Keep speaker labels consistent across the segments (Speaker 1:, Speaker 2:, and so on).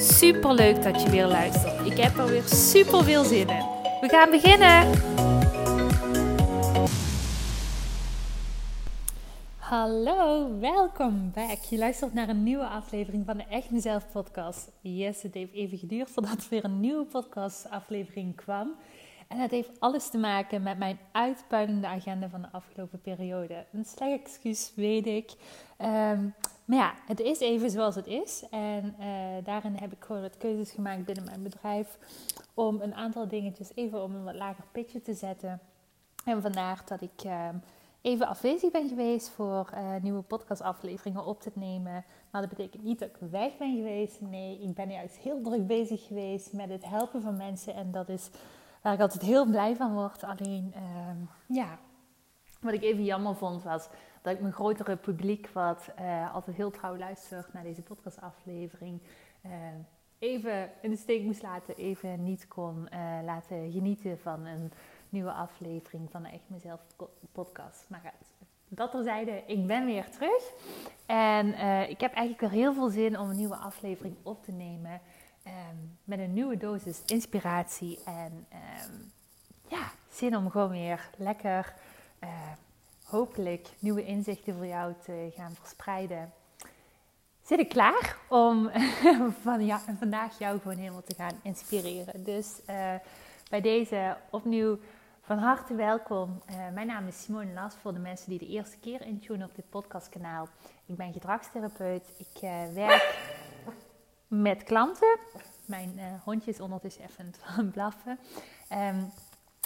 Speaker 1: Super leuk dat je weer luistert. Ik heb er weer super veel zin in. We gaan beginnen. Hallo, welkom back. Je luistert naar een nieuwe aflevering van de Echt Mezelf podcast. Yes, het heeft even geduurd voordat er weer een nieuwe podcast aflevering kwam. En dat heeft alles te maken met mijn uitpuilende agenda van de afgelopen periode. Een slecht excuus, weet ik. Um, maar ja, het is even zoals het is. En uh, daarin heb ik gewoon het keuzes gemaakt binnen mijn bedrijf om een aantal dingetjes even op een wat lager pitje te zetten. En vandaar dat ik uh, even afwezig ben geweest voor uh, nieuwe podcastafleveringen op te nemen. Maar dat betekent niet dat ik weg ben geweest. Nee, ik ben juist heel druk bezig geweest met het helpen van mensen. En dat is waar ik altijd heel blij van word. Alleen, ehm, ja, wat ik even jammer vond was dat ik mijn grotere publiek, wat uh, altijd heel trouw luistert naar deze podcastaflevering, uh, even in de steek moest laten, even niet kon uh, laten genieten van een nieuwe aflevering van de Echt Mezelf podcast. Maar dat terzijde, ik ben weer terug. En ik heb eigenlijk weer heel veel zin om een nieuwe aflevering op te nemen. Um, met een nieuwe dosis inspiratie en um, ja, zin om gewoon weer lekker hopelijk nieuwe inzichten voor jou te gaan verspreiden. Zit ik klaar om van, ja, vandaag jou gewoon helemaal te gaan inspireren. Dus uh, bij deze opnieuw van harte welkom. Uh, mijn naam is Simone Las voor de mensen die de eerste keer intunen op dit podcastkanaal. Ik ben gedragstherapeut. Ik werk met klanten. Mijn hondje is ondertussen even aan blaffen. Um,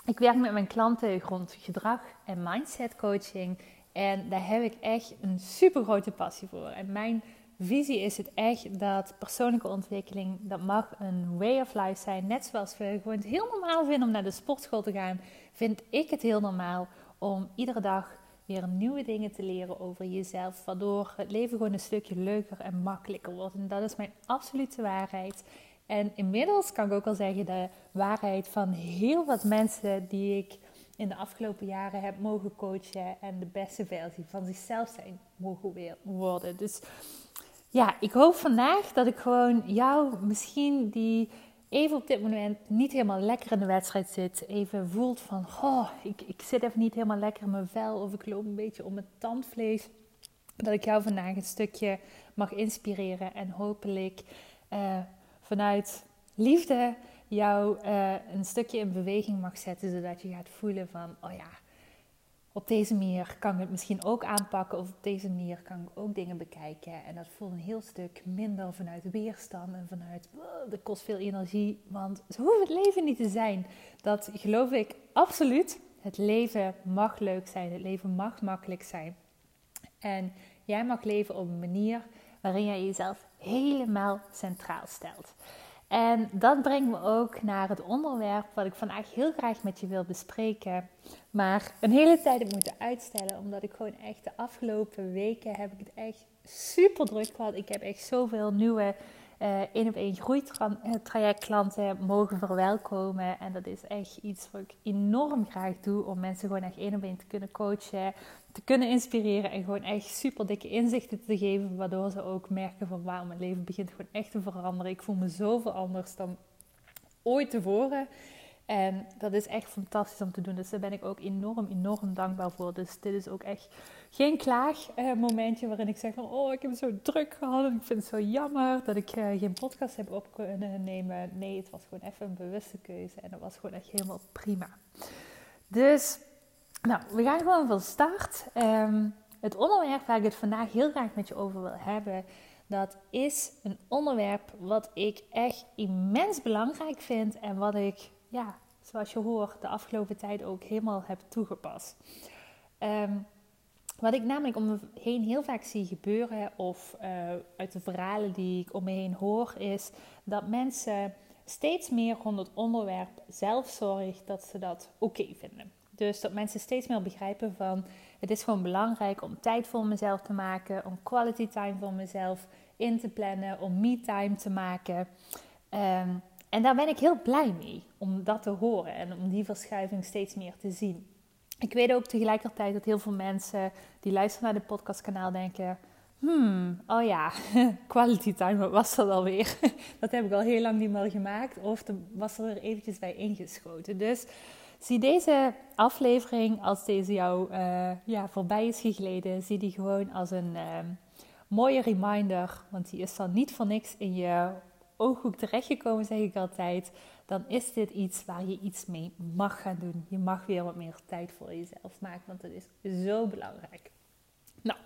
Speaker 1: ik werk met mijn klanten rond gedrag en mindset coaching. En daar heb ik echt een super grote passie voor. En mijn visie is het echt dat persoonlijke ontwikkeling, dat mag een way of life zijn. Net zoals we gewoon het heel normaal vinden om naar de sportschool te gaan, vind ik het heel normaal om iedere dag nieuwe dingen te leren over jezelf. Waardoor het leven gewoon een stukje leuker en makkelijker wordt. En dat is mijn absolute waarheid. En inmiddels kan ik ook al zeggen de waarheid van heel wat mensen die ik in de afgelopen jaren heb mogen coachen en de beste versie van zichzelf zijn mogen worden. Dus ja, ik hoop vandaag dat ik gewoon jou misschien die even op dit moment niet helemaal lekker in de wedstrijd zit, even voelt van, oh, ik, ik zit even niet helemaal lekker in mijn vel of ik loop een beetje om mijn tandvlees, dat ik jou vandaag een stukje mag inspireren en hopelijk uh, vanuit liefde jou uh, een stukje in beweging mag zetten, zodat je gaat voelen van, oh ja, op deze manier kan ik het misschien ook aanpakken of op deze manier kan ik ook dingen bekijken. En dat voelt een heel stuk minder vanuit weerstand en vanuit, dat kost veel energie, want zo hoeft het leven niet te zijn. Dat geloof ik absoluut. Het leven mag leuk zijn, het leven mag makkelijk zijn. En jij mag leven op een manier waarin jij jezelf helemaal centraal stelt. En dat brengt me ook naar het onderwerp wat ik vandaag heel graag met je wil bespreken. Maar een hele tijd heb moeten uitstellen. Omdat ik gewoon echt de afgelopen weken heb ik het echt super druk gehad. Ik heb echt zoveel nieuwe uh, één op één groeitrajectklanten mogen verwelkomen. En dat is echt iets wat ik enorm graag doe. Om mensen gewoon echt één op één te kunnen coachen te kunnen inspireren en gewoon echt super dikke inzichten te geven, waardoor ze ook merken van wauw, mijn leven begint gewoon echt te veranderen. Ik voel me zoveel anders dan ooit tevoren. En dat is echt fantastisch om te doen. Dus daar ben ik ook enorm, enorm dankbaar voor. Dus dit is ook echt geen klaagmomentje waarin ik zeg van... Oh, ik heb zo druk gehad en ik vind het zo jammer dat ik uh, geen podcast heb op kunnen nemen. Nee, het was gewoon even een bewuste keuze. En dat was gewoon echt helemaal prima. Dus nou, we gaan gewoon van start. Ehm, het onderwerp waar ik het vandaag heel graag met je over wil hebben, dat is een onderwerp wat ik echt immens belangrijk vind en wat ik, ja, zoals je hoort, de afgelopen tijd ook helemaal heb toegepast. Um, Wat ik namelijk om me heen heel vaak zie gebeuren, of uh, uit de verhalen die ik om me heen hoor, is dat mensen steeds meer rond het onderwerp zelfzorg, dat ze dat oké vinden. Dus dat mensen steeds meer begrijpen van het is gewoon belangrijk om tijd voor mezelf te maken, om quality time voor mezelf in te plannen, om me time te maken. Um, en daar ben ik heel blij mee om dat te horen en om die verschuiving steeds meer te zien. Ik weet ook tegelijkertijd dat heel veel mensen die luisteren naar de podcastkanaal denken: Hmm, oh ja, quality time, wat was dat alweer? dat heb ik al heel lang niet meer gemaakt. Of was er eventjes bij ingeschoten. Dus zie deze aflevering, als deze jou uh, ja, voorbij is gegleden, zie die gewoon als een uh, mooie reminder. Want die is dan niet voor niks in je ooghoek terechtgekomen, zeg ik altijd. Dan is dit iets waar je iets mee mag gaan doen. Je mag weer wat meer tijd voor jezelf maken, want dat is zo belangrijk. Nou,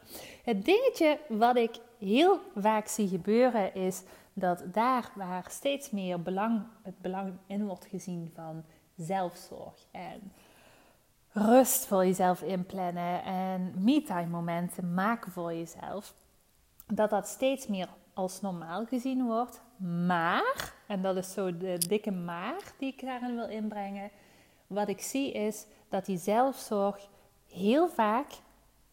Speaker 1: het dingetje wat ik heel vaak zie gebeuren is dat daar waar steeds meer belang, het belang in wordt gezien van zelfzorg en rust voor jezelf inplannen en me-time momenten maken voor jezelf, dat dat steeds meer als normaal gezien wordt. Maar, en dat is zo de dikke maar die ik daarin wil inbrengen, wat ik zie is dat die zelfzorg heel vaak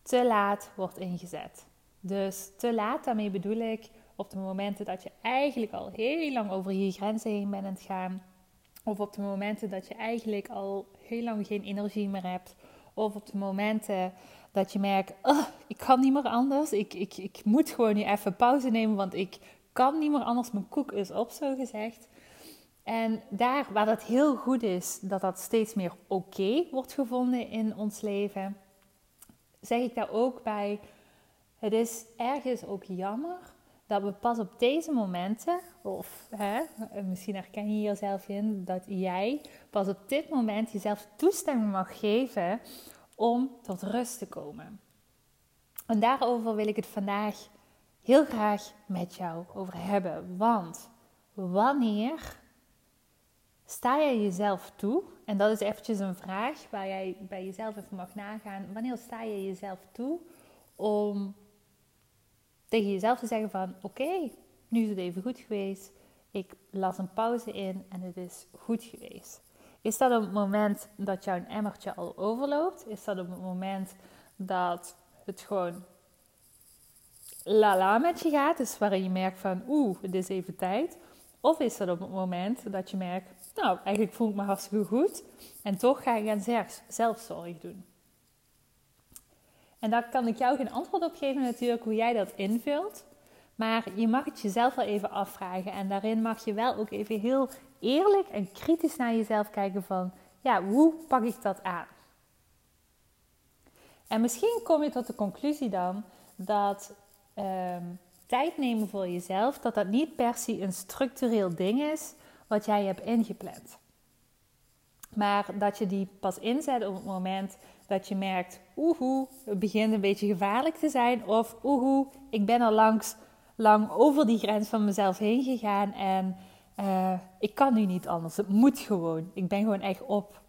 Speaker 1: te laat wordt ingezet. Dus te laat, daarmee bedoel ik op de momenten dat je eigenlijk al heel lang over je grenzen heen bent aan gaan. Of op de momenten dat je eigenlijk al heel lang geen energie meer hebt. Of op de momenten dat je merkt, ik kan niet meer anders. Ik, ik, ik moet gewoon nu even pauze nemen, want ik kan niet meer anders. Mijn koek is op, zo gezegd. En daar waar het heel goed is dat dat steeds meer oké wordt gevonden in ons leven, zeg ik daar ook bij, het is ergens ook jammer dat we pas op deze momenten, of hè, misschien herken je jezelf in, dat jij pas op dit moment jezelf toestemming mag geven om tot rust te komen. En daarover wil ik het vandaag heel graag met jou over hebben. Want wanneer sta je jezelf toe? En dat is eventjes een vraag waar jij bij jezelf even mag nagaan. Wanneer sta je jezelf toe om tegen jezelf te zeggen van oké, nu is het even goed geweest. Ik las een pauze in en het is goed geweest. Is dat op het moment dat jouw emmertje al overloopt? Is dat op het moment dat het gewoon la met je gaat, dus waarin je merkt van oeh, het is even tijd? Of is dat op het moment dat je merkt, nou, eigenlijk voel ik me hartstikke goed en toch ga ik aan zelfzorg doen? En daar kan ik jou geen antwoord op geven natuurlijk hoe jij dat invult. Maar je mag het jezelf wel even afvragen. En daarin mag je wel ook even heel eerlijk en kritisch naar jezelf kijken van... Ja, hoe pak ik dat aan? En misschien kom je tot de conclusie dan dat Ehm, tijd nemen voor jezelf, dat dat niet per se een structureel ding is wat jij hebt ingepland. Maar dat je die pas inzet op het moment dat je merkt, oehoe, het begint een beetje gevaarlijk te zijn. Of oehoe, ik ben al langs, lang over die grens van mezelf heen gegaan en uh, ik kan nu niet anders. Het moet gewoon. Ik ben gewoon echt op.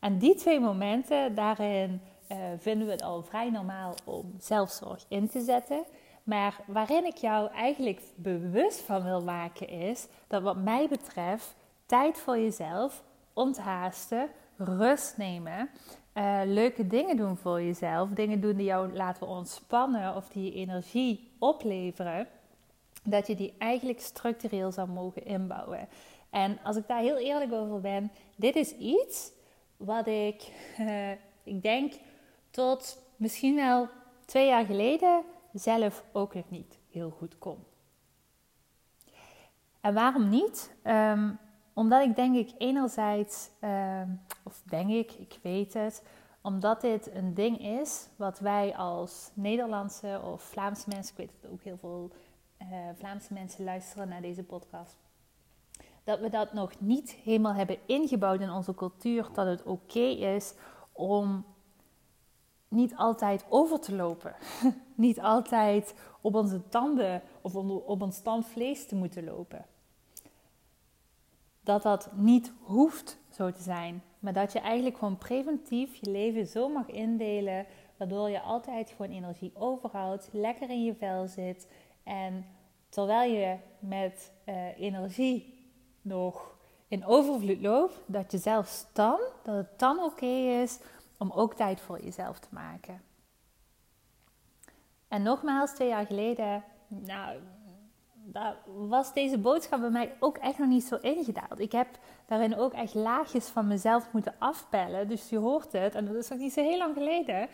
Speaker 1: En die twee momenten, daarin uh, vinden we het al vrij normaal om zelfzorg in te zetten. Maar waarin ik jou eigenlijk bewust van wil maken is dat wat mij betreft tijd voor jezelf, onthaasten, rust nemen, uh, leuke dingen doen voor jezelf, dingen doen die jou laten ontspannen of die je energie opleveren, dat je die eigenlijk structureel zou mogen inbouwen. En als ik daar heel eerlijk over ben, dit is iets wat ik, uh, ik denk, tot misschien wel twee jaar geleden zelf ook nog niet heel goed kon. En waarom niet? Um, omdat ik denk ik enerzijds, um, of denk ik, ik weet het, omdat dit een ding is wat wij als Nederlandse of Vlaamse mensen, ik weet dat ook heel veel uh, Vlaamse mensen luisteren naar deze podcast, dat we dat nog niet helemaal hebben ingebouwd in onze cultuur, dat het oké is om niet altijd over te lopen. niet altijd op onze tanden of op ons tandvlees te moeten lopen. Dat dat niet hoeft zo te zijn, maar dat je eigenlijk gewoon preventief je leven zo mag indelen waardoor je altijd gewoon energie overhoudt, lekker in je vel zit en terwijl je met uh, energie nog in overvloed loopt, dat je zelfs dan, dat het dan oké is om ook tijd voor jezelf te maken. En nogmaals, twee jaar geleden, nou, daar was deze boodschap bij mij ook echt nog niet zo ingedaald. Ik heb daarin ook echt laagjes van mezelf moeten afpellen. Dus je hoort het, en dat is nog niet zo heel lang geleden,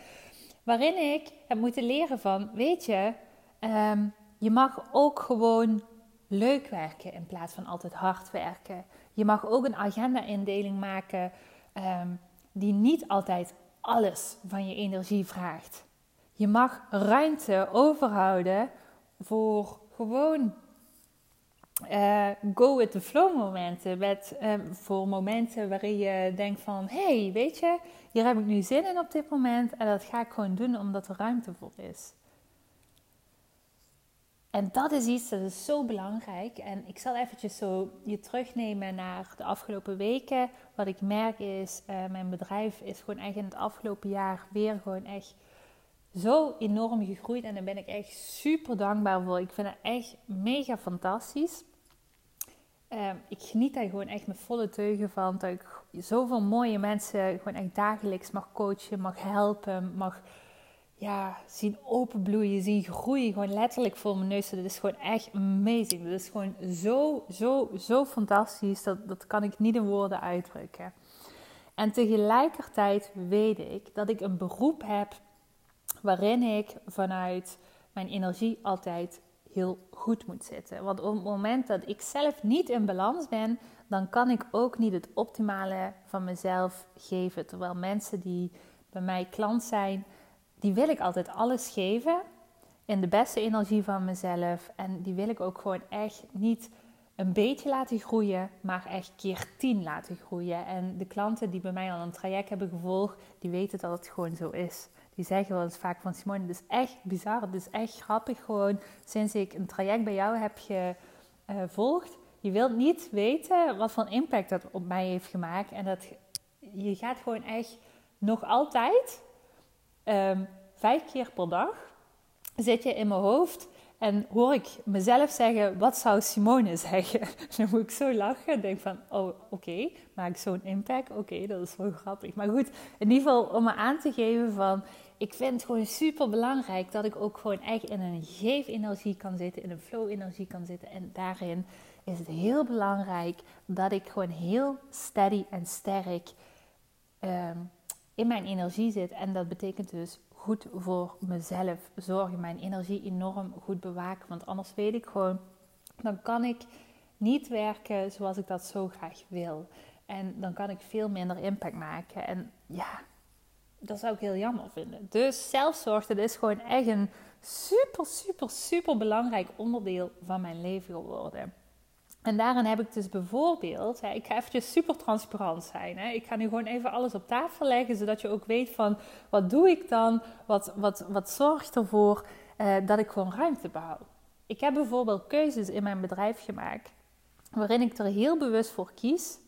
Speaker 1: waarin ik heb moeten leren van, weet je, um, je mag ook gewoon leuk werken in plaats van altijd hard werken. Je mag ook een agenda-indeling maken um, die niet altijd alles van je energie vraagt. Je mag ruimte overhouden voor gewoon uh, go with the flow momenten. Met, um, voor momenten waarin je denkt van... hey, weet je, hier heb ik nu zin in op dit moment. En dat ga ik gewoon doen omdat er ruimte voor is. En dat is iets dat is zo belangrijk. En ik zal eventjes zo je terugnemen naar de afgelopen weken. Wat ik merk is, uh, mijn bedrijf is gewoon echt in het afgelopen jaar weer gewoon echt zo enorm gegroeid. En daar ben ik echt super dankbaar voor. Ik vind het echt mega fantastisch. Uh, ik geniet daar gewoon echt met volle teugen van. Dat ik zoveel mooie mensen gewoon echt dagelijks mag coachen, mag helpen, mag ja, zien openbloeien, zien groeien. Gewoon letterlijk voor mijn neus. Dat is gewoon echt amazing. Dat is gewoon zo, zo, zo fantastisch. Dat, dat kan ik niet in woorden uitdrukken. En tegelijkertijd weet ik dat ik een beroep heb waarin ik vanuit mijn energie altijd heel goed moet zitten. Want op het moment dat ik zelf niet in balans ben, dan kan ik ook niet het optimale van mezelf geven. Terwijl mensen die bij mij klant zijn, die wil ik altijd alles geven in de beste energie van mezelf. En die wil ik ook gewoon echt niet een beetje laten groeien, maar echt keer tien laten groeien. En de klanten die bij mij al een traject hebben gevolgd, die weten dat het gewoon zo is. Die zeggen wel eens vaak van Simone, het is echt bizar, het is echt grappig gewoon sinds ik een traject bij jou heb gevolgd. Je wilt niet weten wat voor impact dat op mij heeft gemaakt. En dat je gaat gewoon echt nog altijd Ehm, vijf keer per dag zit je in mijn hoofd en hoor ik mezelf zeggen, wat zou Simone zeggen? Dan moet ik zo lachen en denk van, oh oké, maak zo'n impact? Oké, dat is wel grappig. Maar goed, in ieder geval om me aan te geven van, ik vind het gewoon super belangrijk dat ik ook gewoon echt in een geef-energie kan zitten, in een flow-energie kan zitten. En daarin is het heel belangrijk dat ik gewoon heel steady en sterk um, in mijn energie zit. En dat betekent dus goed voor mezelf zorgen, mijn energie enorm goed bewaken. Want anders weet ik gewoon, dan kan ik niet werken zoals ik dat zo graag wil. En dan kan ik veel minder impact maken. En ja, dat zou ik heel jammer vinden. Dus zelfzorg, dat is gewoon echt een super, super, super belangrijk onderdeel van mijn leven geworden. En daarin heb ik dus bijvoorbeeld, hè, ik ga eventjes super transparant zijn. Hè. Ik ga nu gewoon even alles op tafel leggen, zodat je ook weet van wat doe ik dan? Wat, wat, wat zorgt ervoor uh, dat ik gewoon ruimte behoud? Ik heb bijvoorbeeld keuzes in mijn bedrijf gemaakt, waarin ik er heel bewust voor kies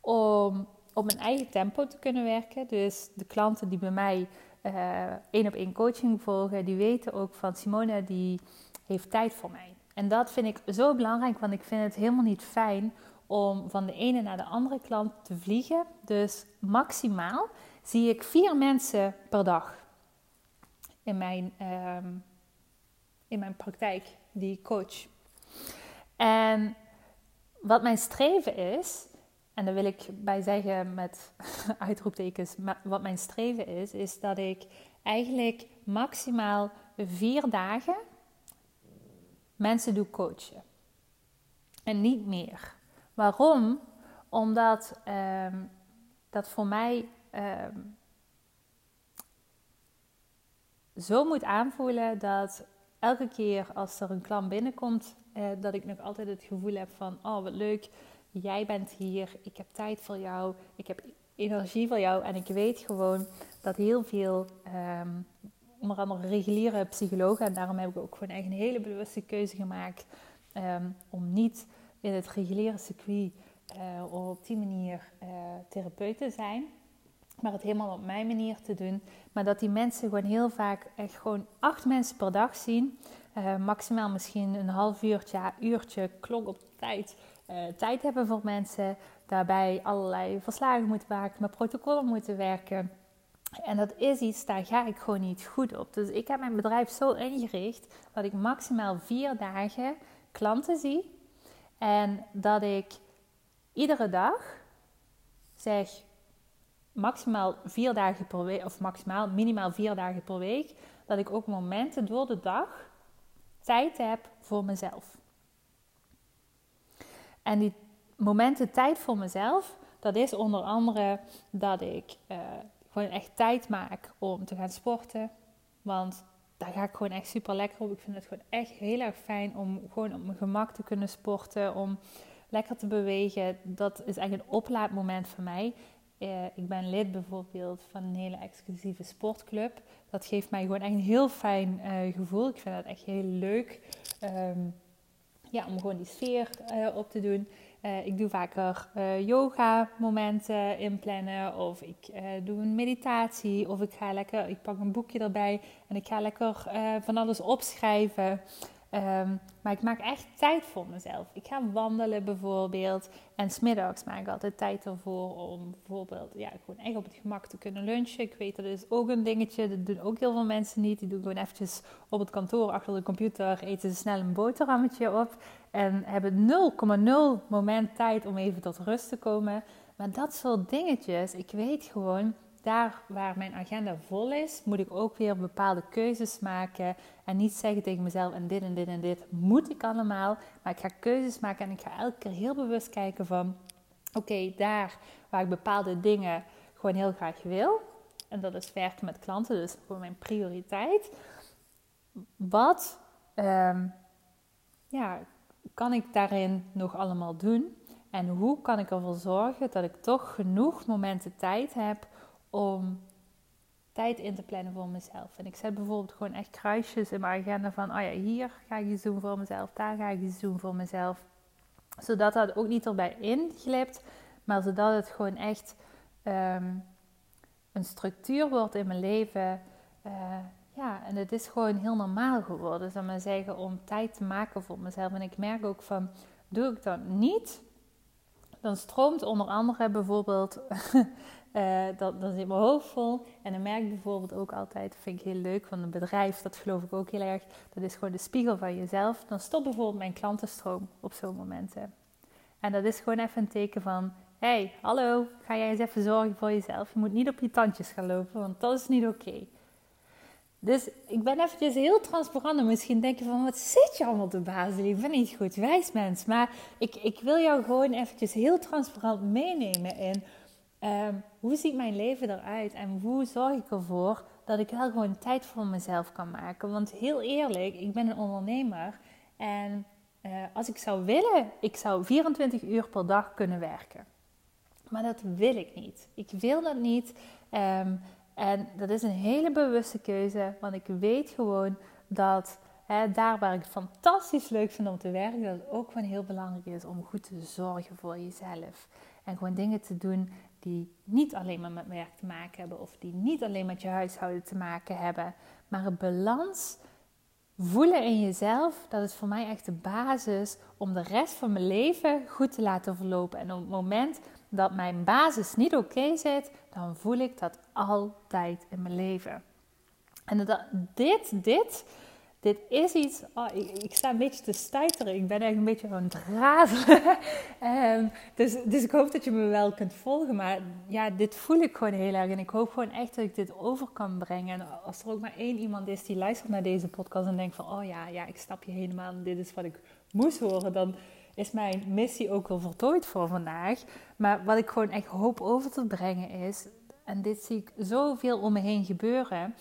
Speaker 1: om op mijn eigen tempo te kunnen werken. Dus de klanten die bij mij uh, één op één coaching volgen, die weten ook van Simone, die heeft tijd voor mij. En dat vind ik zo belangrijk, want ik vind het helemaal niet fijn om van de ene naar de andere klant te vliegen. Dus maximaal zie ik vier mensen per dag in mijn, ehm, in mijn praktijk die ik coach. En wat mijn streven is, en daar wil ik bij zeggen met uitroeptekens, wat mijn streven is, is dat ik eigenlijk maximaal vier dagen mensen doe coachen. En niet meer. Waarom? Omdat um, dat voor mij um, zo moet aanvoelen dat elke keer als er een klant binnenkomt, uh, dat ik nog altijd het gevoel heb van: oh wat leuk, jij bent hier, ik heb tijd voor jou, ik heb energie voor jou en ik weet gewoon dat heel veel um, onder andere reguliere psychologen. En daarom heb ik ook gewoon echt een hele bewuste keuze gemaakt um, om niet in het reguliere circuit uh, op die manier uh, therapeut te zijn. maar het helemaal op mijn manier te doen. Maar dat die mensen gewoon heel vaak echt gewoon acht mensen per dag zien. Uh, maximaal misschien een half uurtje, uurtje, klok op tijd. Tijd hebben voor mensen. Daarbij allerlei verslagen moeten maken, met protocollen moeten werken. En dat is iets, daar ga ik gewoon niet goed op. Dus ik heb mijn bedrijf zo ingericht dat ik maximaal vier dagen klanten zie. En dat ik iedere dag zeg maximaal vier dagen per week, of maximaal minimaal vier dagen per week, dat ik ook momenten door de dag tijd heb voor mezelf. En die momenten tijd voor mezelf, dat is onder andere dat ik uh, gewoon echt tijd maak om te gaan sporten. Want daar ga ik gewoon echt super lekker op. Ik vind het gewoon echt heel erg fijn om gewoon op mijn gemak te kunnen sporten. Om lekker te bewegen. Dat is echt een oplaadmoment voor mij. Uh, ik ben lid bijvoorbeeld van een hele exclusieve sportclub. Dat geeft mij gewoon echt een heel fijn uh, gevoel. Ik vind dat echt heel leuk. Um, ja, om gewoon die sfeer uh, op te doen. Uh, ik doe vaker uh, yoga momenten inplannen of ik uh, doe een meditatie of ik ga lekker, ik pak een boekje erbij en ik ga lekker van alles opschrijven. Um, maar ik maak echt tijd voor mezelf. Ik ga wandelen bijvoorbeeld. En smiddags maak ik altijd tijd ervoor om bijvoorbeeld ja, gewoon echt op het gemak te kunnen lunchen. Ik weet dat is ook een dingetje. Dat doen ook heel veel mensen niet. Die doen gewoon eventjes op het kantoor achter de computer. Eten ze snel een boterhammetje op. En hebben 0,0 moment tijd om even tot rust te komen. Maar dat soort dingetjes. Ik weet gewoon daar waar mijn agenda vol is, moet ik ook weer bepaalde keuzes maken. En niet zeggen tegen mezelf: en dit en dit en dit moet ik allemaal. Maar ik ga keuzes maken en ik ga elke keer heel bewust kijken van: oké, daar waar ik bepaalde dingen gewoon heel graag wil. En dat is werken met klanten, dus voor mijn prioriteit. Wat um, ja, kan ik daarin nog allemaal doen? En hoe kan ik ervoor zorgen dat ik toch genoeg momenten tijd heb om tijd in te plannen voor mezelf. En ik zet bijvoorbeeld gewoon echt kruisjes in mijn agenda van, oh ja, hier ga ik iets doen voor mezelf, daar ga ik iets doen voor mezelf. Zodat dat ook niet erbij inglipt, maar zodat het gewoon echt um, een structuur wordt in mijn leven. Uh, ja, en het is gewoon heel normaal geworden, zou maar zeggen, om tijd te maken voor mezelf. En ik merk ook van, doe ik dat niet, dan stroomt onder andere bijvoorbeeld Uh, dat, dan zit mijn hoofd vol. En dan merk ik bijvoorbeeld ook altijd, dat vind ik heel leuk van een bedrijf, dat geloof ik ook heel erg. Dat is gewoon de spiegel van jezelf. Dan stopt bijvoorbeeld mijn klantenstroom op zo'n momenten. En dat is gewoon even een teken van, hey, hallo, ga jij eens even zorgen voor jezelf. Je moet niet op je tandjes gaan lopen, want dat is niet oké. Dus ik ben eventjes heel transparant en misschien denk je van, wat zit je allemaal te bazelen? Ik ben niet goed wijs mens. Maar ik, ik wil jou gewoon eventjes heel transparant meenemen in Um, hoe ziet mijn leven eruit en hoe zorg ik ervoor dat ik wel gewoon tijd voor mezelf kan maken? Want heel eerlijk, ik ben een ondernemer en uh, als ik zou willen, ik zou 24 uur per dag kunnen werken. Maar dat wil ik niet. Ik wil dat niet. Um, en dat is een hele bewuste keuze, want ik weet gewoon dat hè, daar waar ik het fantastisch leuk vind om te werken, dat het ook gewoon heel belangrijk is om goed te zorgen voor jezelf. En gewoon dingen te doen die niet alleen maar met werk te maken hebben of die niet alleen met je huishouden te maken hebben, maar een balans voelen in jezelf, dat is voor mij echt de basis om de rest van mijn leven goed te laten verlopen. En op het moment dat mijn basis niet oké zit, dan voel ik dat altijd in mijn leven. En dat, dit, dit dit is iets. Oh, ik, ik, sta een beetje te stuiteren. Ik ben eigenlijk een beetje aan het razelen. um, dus, dus ik hoop dat je me wel kunt volgen. Maar ja, dit voel ik gewoon heel erg. En ik hoop gewoon echt dat ik dit over kan brengen. En als er ook maar één iemand is die luistert naar deze podcast en denkt van... Oh ja, ja, ik snap je helemaal. Dit is wat ik moest horen. Dan is mijn missie ook wel voltooid voor vandaag. Maar wat ik gewoon echt hoop over te brengen is... En dit zie ik zoveel om me heen gebeuren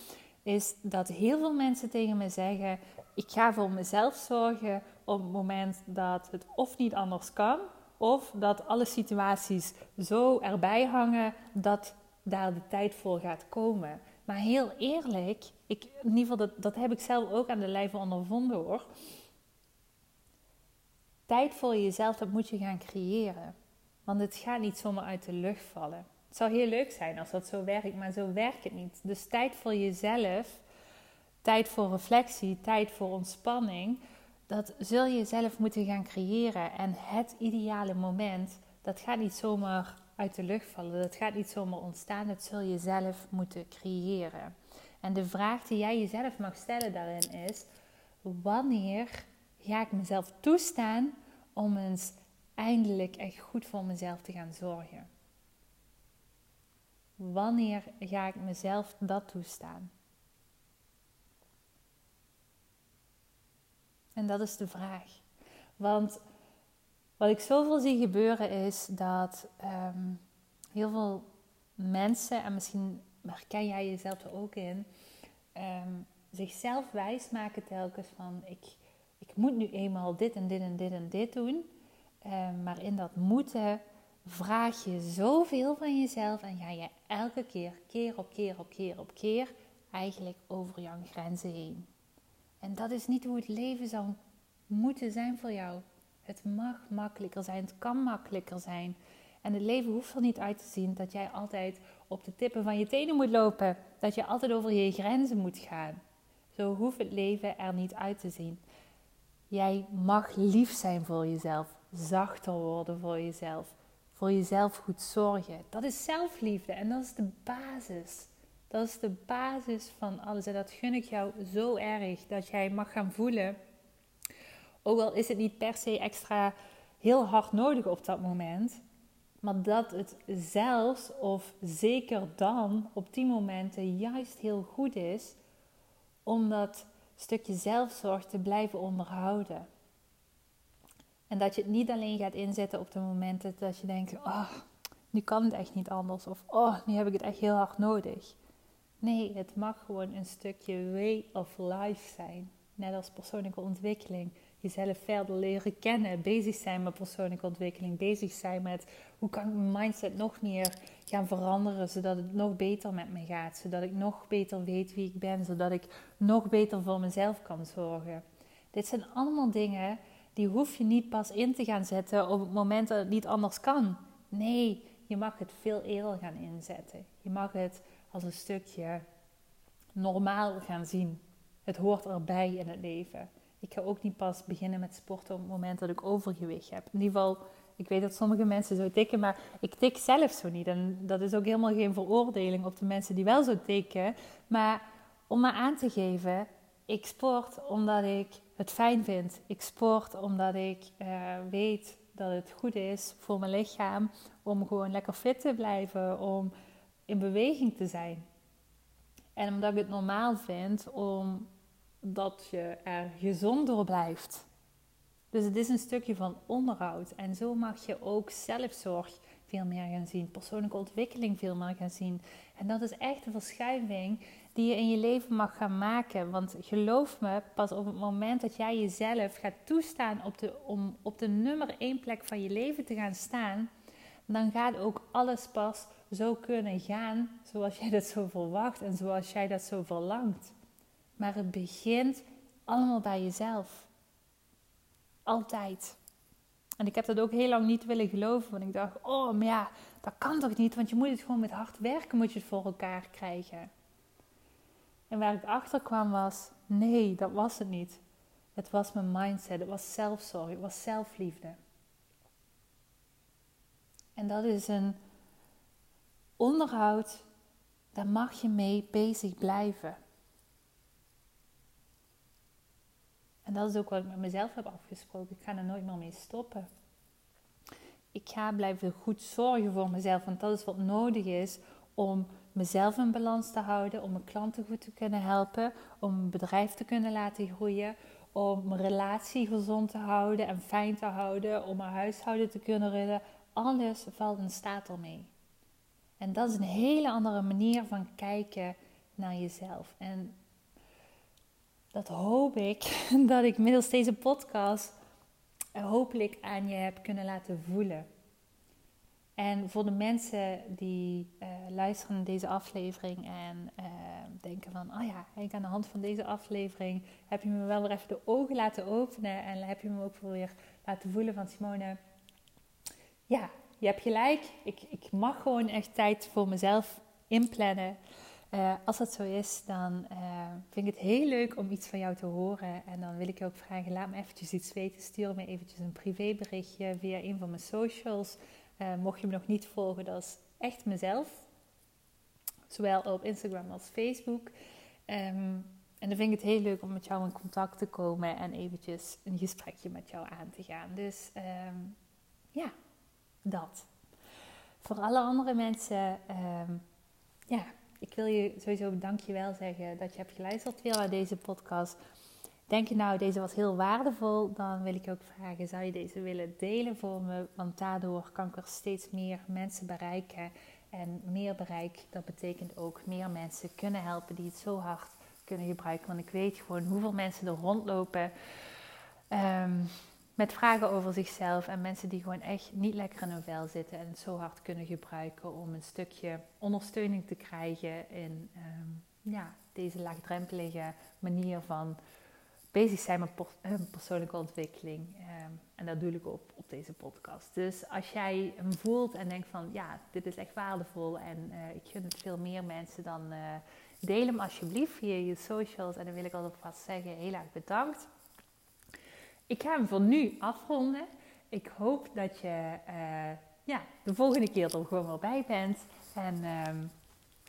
Speaker 1: is dat heel veel mensen tegen me zeggen: Ik ga voor mezelf zorgen op het moment dat het of niet anders kan, of dat alle situaties zo erbij hangen dat daar de tijd voor gaat komen. Maar heel eerlijk, ik, in ieder geval dat, dat heb ik zelf ook aan de lijve ondervonden hoor. Tijd voor jezelf, dat moet je gaan creëren. Want het gaat niet zomaar uit de lucht vallen. Het zou heel leuk zijn als dat zo werkt, maar zo werkt het niet. Dus tijd voor jezelf, tijd voor reflectie, tijd voor ontspanning, dat zul je zelf moeten gaan creëren. En het ideale moment, dat gaat niet zomaar uit de lucht vallen, dat gaat niet zomaar ontstaan, dat zul je zelf moeten creëren. En de vraag die jij jezelf mag stellen daarin is: wanneer ga ik mezelf toestaan om eens eindelijk echt goed voor mezelf te gaan zorgen? Wanneer ga ik mezelf dat toestaan? En dat is de vraag. Want wat ik zoveel zie gebeuren is dat ehm, heel veel mensen, en misschien herken jij jezelf er ook in, um, zichzelf wijsmaken telkens van ik, ik moet nu eenmaal dit en dit en dit en dit doen. Um, maar in dat moeten vraag je zoveel van jezelf en ga je elke keer, keer op keer op keer op keer, eigenlijk over jouw grenzen heen. En dat is niet hoe het leven zou moeten zijn voor jou. Het mag makkelijker zijn, het kan makkelijker zijn. En het leven hoeft er niet uit te zien dat jij altijd op de tippen van je tenen moet lopen. Dat je altijd over je grenzen moet gaan. Zo hoeft het leven er niet uit te zien. Jij mag lief zijn voor jezelf, zachter worden voor jezelf, voor jezelf goed zorgen. Dat is zelfliefde en dat is de basis. Dat is de basis van alles en dat gun ik jou zo erg dat jij mag gaan voelen. Ook al is het niet per se extra heel hard nodig op dat moment, maar dat het zelfs of zeker dan op die momenten juist heel goed is om dat stukje zelfzorg te blijven onderhouden. En dat je het niet alleen gaat inzetten op de momenten dat je denkt: oh, nu kan het echt niet anders. Of oh, nu heb ik het echt heel hard nodig. Nee, het mag gewoon een stukje way of life zijn. Net als persoonlijke ontwikkeling. Jezelf verder leren kennen. Bezig zijn met persoonlijke ontwikkeling. Bezig zijn met hoe kan ik mijn mindset nog meer gaan veranderen. Zodat het nog beter met me gaat. Zodat ik nog beter weet wie ik ben. Zodat ik nog beter voor mezelf kan zorgen. Dit zijn allemaal dingen die hoef je niet pas in te gaan zetten op het moment dat het niet anders kan. Nee, je mag het veel eerder gaan inzetten. Je mag het als een stukje normaal gaan zien. Het hoort erbij in het leven. Ik ga ook niet pas beginnen met sporten op het moment dat ik overgewicht heb. In ieder geval, ik weet dat sommige mensen zo tikken, maar ik tik zelf zo niet. En dat is ook helemaal geen veroordeling op de mensen die wel zo tikken. Maar om maar aan te geven, ik sport omdat ik het fijn vind. Ik sport omdat ik uh, weet dat het goed is voor mijn lichaam om gewoon lekker fit te blijven, om in beweging te zijn. En omdat ik het normaal vind omdat je er gezond door blijft. Dus het is een stukje van onderhoud. En zo mag je ook zelfzorg veel meer gaan zien, persoonlijke ontwikkeling veel meer gaan zien. En dat is echt een verschuiving die je in je leven mag gaan maken. Want geloof me, pas op het moment dat jij jezelf gaat toestaan op de, om op de nummer één plek van je leven te gaan staan, dan gaat ook alles pas zo kunnen gaan zoals jij dat zo verwacht en zoals jij dat zo verlangt. Maar het begint allemaal bij jezelf. Altijd. En ik heb dat ook heel lang niet willen geloven, want ik dacht, oh, maar ja, dat kan toch niet, want je moet het gewoon met hard werken, moet je het voor elkaar krijgen. En waar ik achter kwam was, nee, dat was het niet. Het was mijn mindset, het was zelfzorg, het was zelfliefde. En dat is een onderhoud, daar mag je mee bezig blijven. En dat is ook wat ik met mezelf heb afgesproken. Ik ga er nooit meer mee stoppen. Ik ga blijven goed zorgen voor mezelf, want dat is wat nodig is om mezelf in balans te houden, om mijn klanten goed te kunnen helpen, om mijn bedrijf te kunnen laten groeien, om mijn relatie gezond te houden en fijn te houden, om mijn huishouden te kunnen redden. Alles valt in staat ermee. En dat is een hele andere manier van kijken naar jezelf. En dat hoop ik dat ik middels deze podcast hopelijk aan je heb kunnen laten voelen. En voor de mensen die uh, luisteren naar deze aflevering en uh, denken van, oh ja, ik aan de hand van deze aflevering heb je me wel weer even de ogen laten openen en heb je me ook weer laten voelen van Simone, ja, je hebt gelijk. Ik, ik mag gewoon echt tijd voor mezelf inplannen. Uh, als dat zo is, dan uh, vind ik het heel leuk om iets van jou te horen. En dan wil ik je ook vragen, laat me eventjes iets weten. Stuur me eventjes een privéberichtje via een van mijn socials. Uh, mocht je me nog niet volgen, dat is echt mezelf. Zowel op Instagram als Facebook. Um, en dan vind ik het heel leuk om met jou in contact te komen en eventjes een gesprekje met jou aan te gaan. Dus um, ja, dat. Voor alle andere mensen, um, ja, ik wil je sowieso dankjewel zeggen dat je hebt geluisterd weer naar deze podcast. Denk je nou, deze was heel waardevol, dan wil ik je ook vragen, zou je deze willen delen voor me? Want daardoor kan ik er steeds meer mensen bereiken. En meer bereik, dat betekent ook meer mensen kunnen helpen die het zo hard kunnen gebruiken. Want ik weet gewoon hoeveel mensen er rondlopen um, met vragen over zichzelf. En mensen die gewoon echt niet lekker in hun vel zitten en het zo hard kunnen gebruiken om een stukje ondersteuning te krijgen in um, ja, deze laagdrempelige manier van bezig zijn met persoonlijke ontwikkeling. Um, en dat doe ik op, op deze podcast. Dus als jij hem voelt en denkt van ja, dit is echt waardevol en uh, ik gun het veel meer mensen, dan uh, deel hem alsjeblieft via je socials. En dan wil ik alvast zeggen, heel erg bedankt. Ik ga hem voor nu afronden. Ik hoop dat je uh, ja, de volgende keer er gewoon wel bij bent. En um,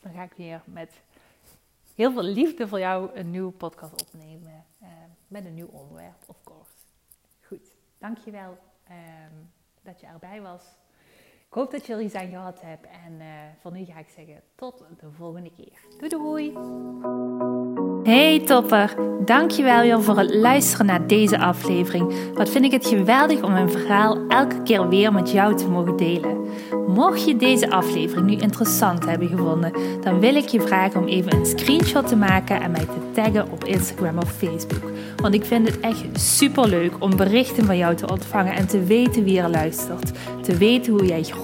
Speaker 1: dan ga ik weer met heel veel liefde voor jou een nieuwe podcast opnemen. Uh, met een nieuw onderwerp, of course. Goed, dankjewel um, dat je erbij was. Ik hoop dat je er iets aan gehad hebt. En uh, voor nu ga ik zeggen tot de volgende keer. Doei doei! Hey topper, dankjewel weer voor het luisteren naar deze aflevering. Wat vind ik het geweldig om mijn verhaal elke keer weer met jou te mogen delen. Mocht je deze aflevering nu interessant hebben gevonden, dan wil ik je vragen om even een screenshot te maken en mij te taggen op Instagram of Facebook. Want ik vind het echt super leuk om berichten van jou te ontvangen en te weten wie er luistert. Te weten hoe jij groeit